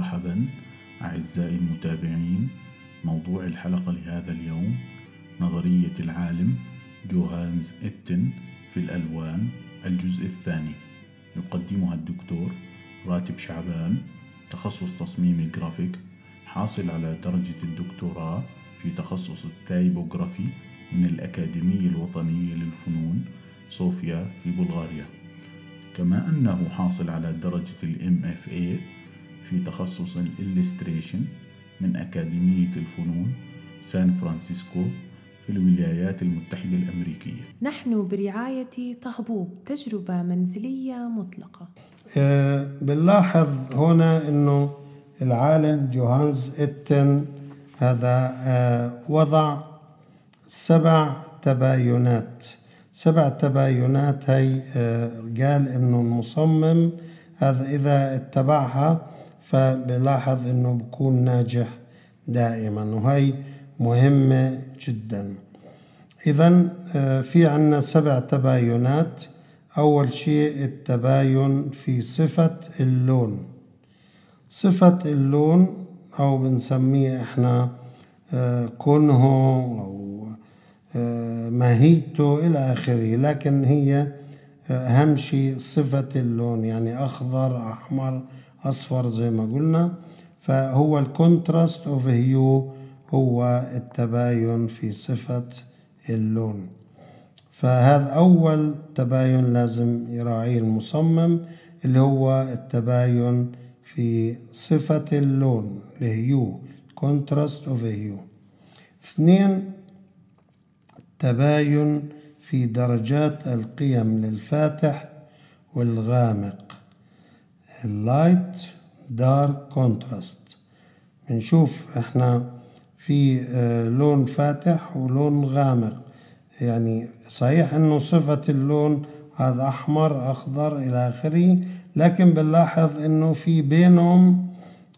مرحبا أعزائي المتابعين موضوع الحلقة لهذا اليوم نظرية العالم جوهانز إتن في الألوان الجزء الثاني. يقدمها الدكتور راتب شعبان تخصص تصميم الجرافيك حاصل على درجة الدكتوراه في تخصص ال typography من الأكاديمية الوطنية للفنون صوفيا في بلغاريا. كما أنه حاصل على درجة MFA في تخصص ال illustration من أكاديمية الفنون سان فرانسيسكو في الولايات المتحدة الأمريكية. نحن برعاية طهبوب تجربة منزلية مطلقة. آه، بنلاحظ هنا إنه العالم جوهانز إتن هذا آه، وضع سبع تباينات. سبع تباينات هي آه، قال إنه المصمم هذا إذا اتبعها فبلاحظ إنه بكون ناجح دائما وهي مهمة جدا. اذا في عنا سبع تباينات. أول شيء التباين في صفة اللون. صفة اللون أو بنسميه إحنا آه، كنه أو آه، ماهيته إلى آخره. لكن هي آه، أهم شيء صفة اللون يعني أخضر أحمر أصفر زي ما قلنا. فهو ال contrast of hue هو التباين في صفة اللون. فهذا أول تباين لازم يراعيه المصمم اللي هو التباين في صفة اللون ال hue contrast of hue اثنين تباين في درجات القيم للفاتح والغامق. ال light dark contrast بنشوف إحنا في آه، لون فاتح ولون غامق. يعني صحيح إنه صفة اللون هذا أحمر أخضر إلى آخره لكن بنلاحظ إنه في بينهم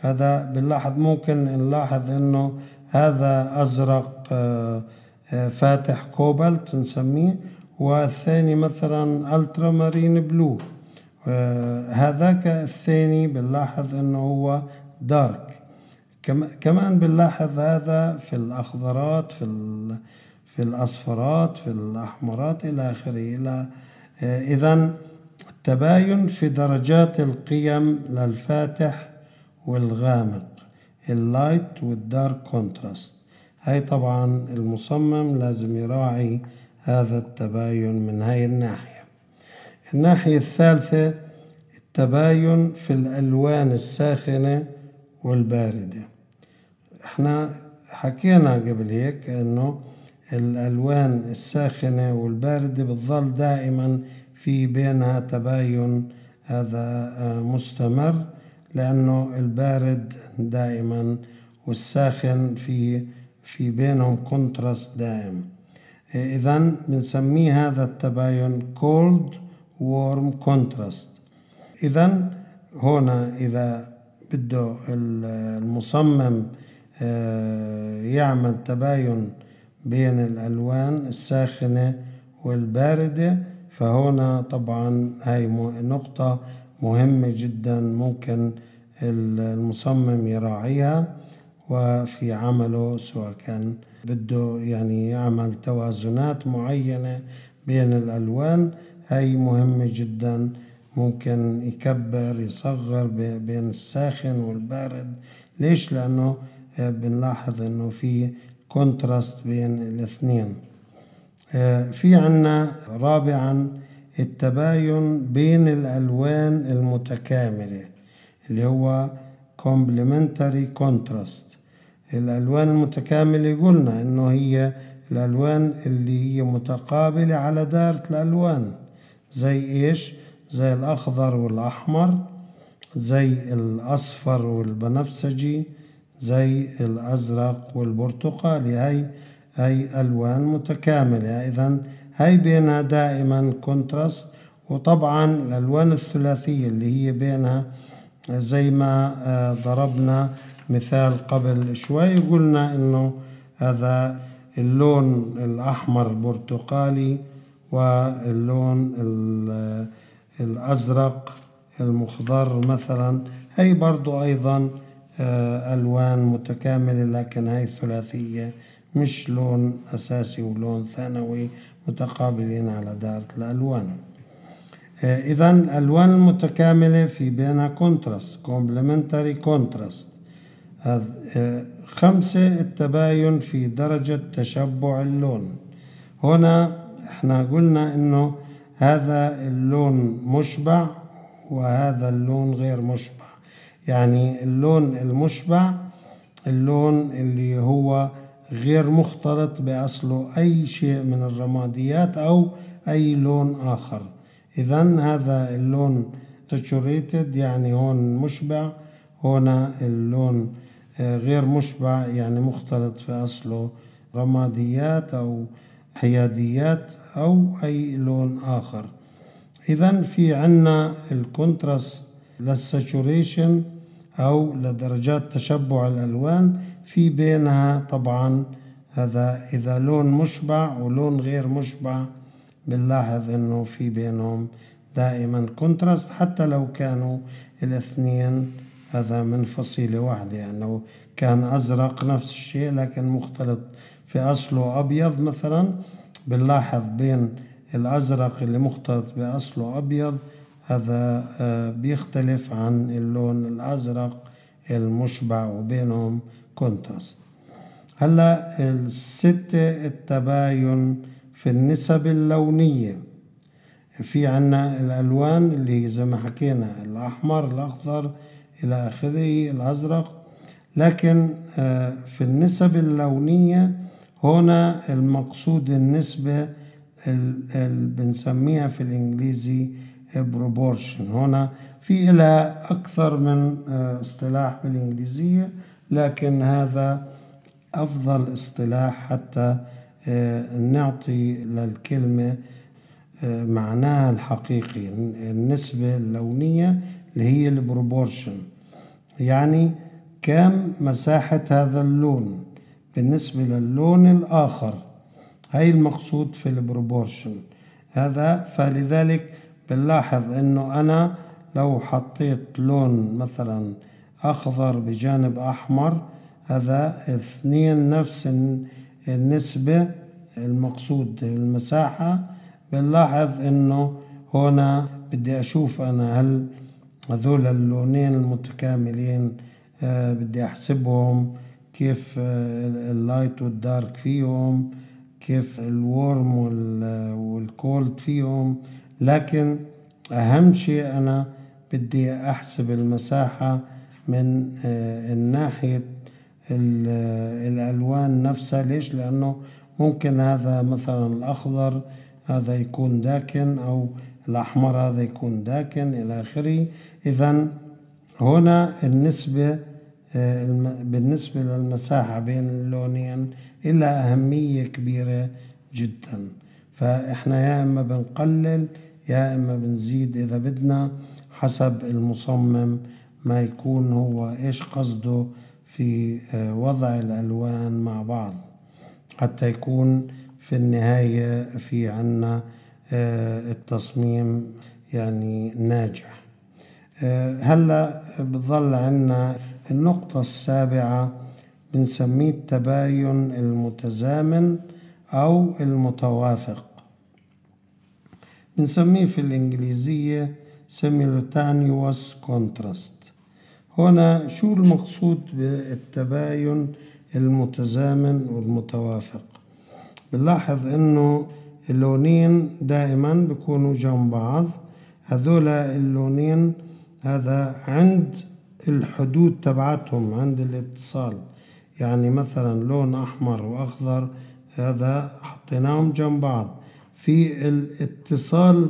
هذا بنلاحظ ممكن نلاحظ إنه هذا أزرق آه، آه، فاتح كوبالت نسميه والثاني مثلا الترا مارين بلو هذاك الثاني بنلاحظ إنه هو دارك كمان بنلاحظ هذا في الأخضرات في في الأصفرات في الأحمرات إلى آخره. إلى إذا التباين في درجات القيم للفاتح والغامق ال light وال dark contrast هاي طبعا المصمم لازم يراعي هذا التباين من هاي الناحية. الناحية الثالثة التباين في الألوان الساخنة والباردة. إحنا حكينا قبل هيك إنه الألوان الساخنة والباردة بتظل دائما في بينها تباين هذا آه، مستمر لأنه البارد دائما والساخن في في بينهم كونتراست دائم. إذا بنسميه هذا التباين cold warm contrast. إذا هنا إذا بده المصمم آه، يعمل تباين بين الألوان الساخنة والباردة فهنا طبعا هاي نقطة مهمة جدا ممكن المصمم يراعيها وفي عمله سواء كان بده يعني يعمل توازنات معينة بين الألوان. هاي مهمة جدا ممكن يكبر يصغر بين الساخن والبارد. ليش؟ لأنه بنلاحظ أنه في كونتراست بين الاثنين. آه، في عنا رابعا التباين بين الألوان المتكاملة اللي هو complementary contrast. الألوان المتكاملة قلنا إنه هي الألوان اللي هي متقابلة على دائرة الألوان. زي إيش؟ زي الأخضر والأحمر زي الأصفر والبنفسجي زي الأزرق والبرتقالي هاي هاي ألوان متكاملة. إذا هاي بينها دائما كونتراست وطبعا الألوان الثلاثية اللي هي بينها زي ما آه، ضربنا مثال قبل شوي قلنا إنه هذا اللون الأحمر البرتقالي واللون الأزرق المخضر مثلا. هي برضو أيضا آه، ألوان متكاملة لكن هاي ثلاثية مش لون أساسي ولون ثانوي متقابلين على دائرة الألوان. إذا الألوان المتكاملة في بينها contrast complementary contrast خمسة التباين في درجة تشبع اللون. هنا إحنا قلنا إنه هذا اللون مشبع وهذا اللون غير مشبع. يعني اللون المشبع اللون اللي هو غير مختلط بأصله أي شيء من الرماديات أو أي لون آخر. إذا هذا اللون saturated يعني هون مشبع هنا اللون آه، غير مشبع يعني مختلط في أصله. رماديات أو حياديات أو أي لون آخر. إذا في عنا ال contrast لل saturation أو لدرجات تشبع الألوان في بينها طبعا. هذا إذا لون مشبع ولون غير مشبع بنلاحظ إنه في بينهم دائما contrast حتى لو كانوا الاثنين. هذا من فصيلة واحدة يعني لو كان أزرق نفس الشيء لكن مختلط في أصله أبيض مثلا بنلاحظ بين الأزرق اللي مختلط بأصله أبيض هذا آه، بيختلف عن اللون الأزرق المشبع وبينهم contrast هلأ الستة التباين في النسب اللونية. في عنا الألوان اللي زي ما حكينا الأحمر الأخضر إلى آخره الأزرق. لكن آه، في النسب اللونية هنا المقصود النسبة اللي بنسميها في الإنجليزي proportion. هنا في لها أكثر من آه، اصطلاح بالإنجليزية لكن هذا أفضل اصطلاح حتى آه، نعطي للكلمة آه، معناها الحقيقي النسبة اللونية اللي هي ال proportion يعني كم مساحة هذا اللون؟ بالنسبة للون الآخر. هاي المقصود في ال proportion. هذا فلذلك بنلاحظ إنه أنا لو حطيت لون مثلا أخضر بجانب أحمر هذا اثنين نفس النسبة المقصود المساحة. بنلاحظ إنه هنا بدي أشوف أنا هل هذول اللونين المتكاملين آه بدي أحسبهم. كيف ال light وال dark فيهم كيف ال warm وال cold فيهم. لكن أهم شيء أنا بدي أحسب المساحة من آه، الناحية الألوان نفسها. ليش؟ لأنه ممكن هذا مثلا الأخضر هذا يكون داكن أو الأحمر هذا يكون داكن إلى آخره. إذا هنا النسبة بالنسبة للمساحة بين اللونين إلها أهمية كبيرة جدا. فإحنا يا إما بنقلل يا إما بنزيد إذا بدنا حسب المصمم ما يكون هو إيش قصده في آه، وضع الألوان مع بعض. حتى يكون في النهاية في عنا آه، التصميم يعني ناجح. آه، هلأ بظل عنا النقطة السابعة بنسميه التباين المتزامن أو المتوافق. بنسميه في الإنجليزية simultaneous contrast. هنا شو المقصود بالتباين المتزامن والمتوافق؟ بنلاحظ إنه اللونين دائما بيكونوا جنب بعض. هذول اللونين هذا عند الحدود تبعتهم عند الاتصال. يعني مثلا لون أحمر وأخضر هذا حطيناهم جنب بعض. في الاتصال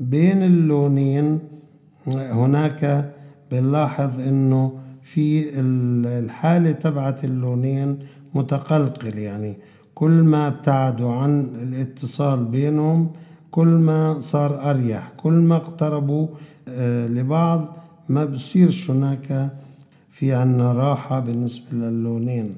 بين اللونين هناك بنلاحظ إنه في الحالة تبعت اللونين متقلقل. يعني كل ما ابتعدوا عن الاتصال بينهم كل ما صار أريح. كل ما اقتربوا آه، لبعض ما بصيرش هناك في عنا راحة بالنسبة للونين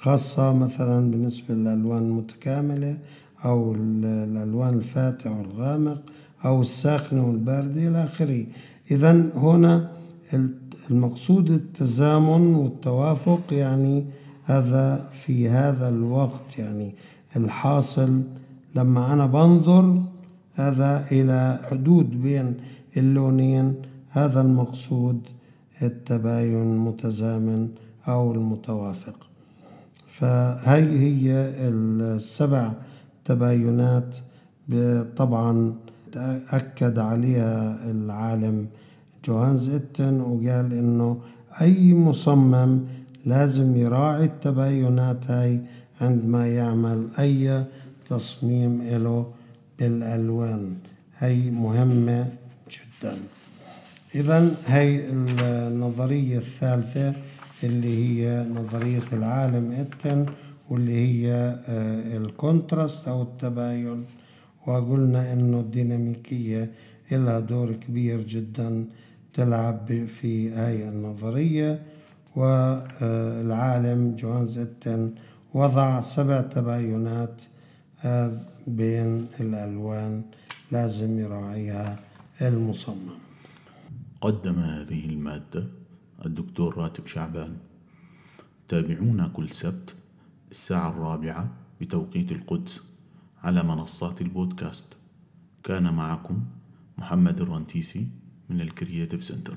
خاصة مثلا بالنسبة للألوان المتكاملة أو الألوان الفاتحة والغامق أو الساخنة والباردة إلى آخره. إذا هنا المقصود التزامن والتوافق يعني هذا في هذا الوقت يعني الحاصل. لما أنا بنظر هذا إلى حدود بين اللونين هذا المقصود التباين المتزامن أو المتوافق. فهي هي السبع تباينات طبعا أكد عليها العالم. جوهانز إتن وقال إنه أي مصمم لازم يراعي التباينات هاي عندما يعمل أي تصميم له بالألوان. هي مهمة جدا. إذا هي النظرية الثالثة اللي هي نظرية العالم إتن واللي هي آه، الكونتراست أو التباين. وقلنا إنه الديناميكية إلها دور كبير جدا تلعب في هاي النظرية. والعالم جوان زيتن وضع سبع تباينات بين الألوان لازم يراعيها المصمم. قدم هذه المادة الدكتور راتب شعبان. تابعونا كل سبت الساعة الرابعة بتوقيت القدس على منصات البودكاست. كان معكم محمد الرنتيسي من الكرياتيف سنتر.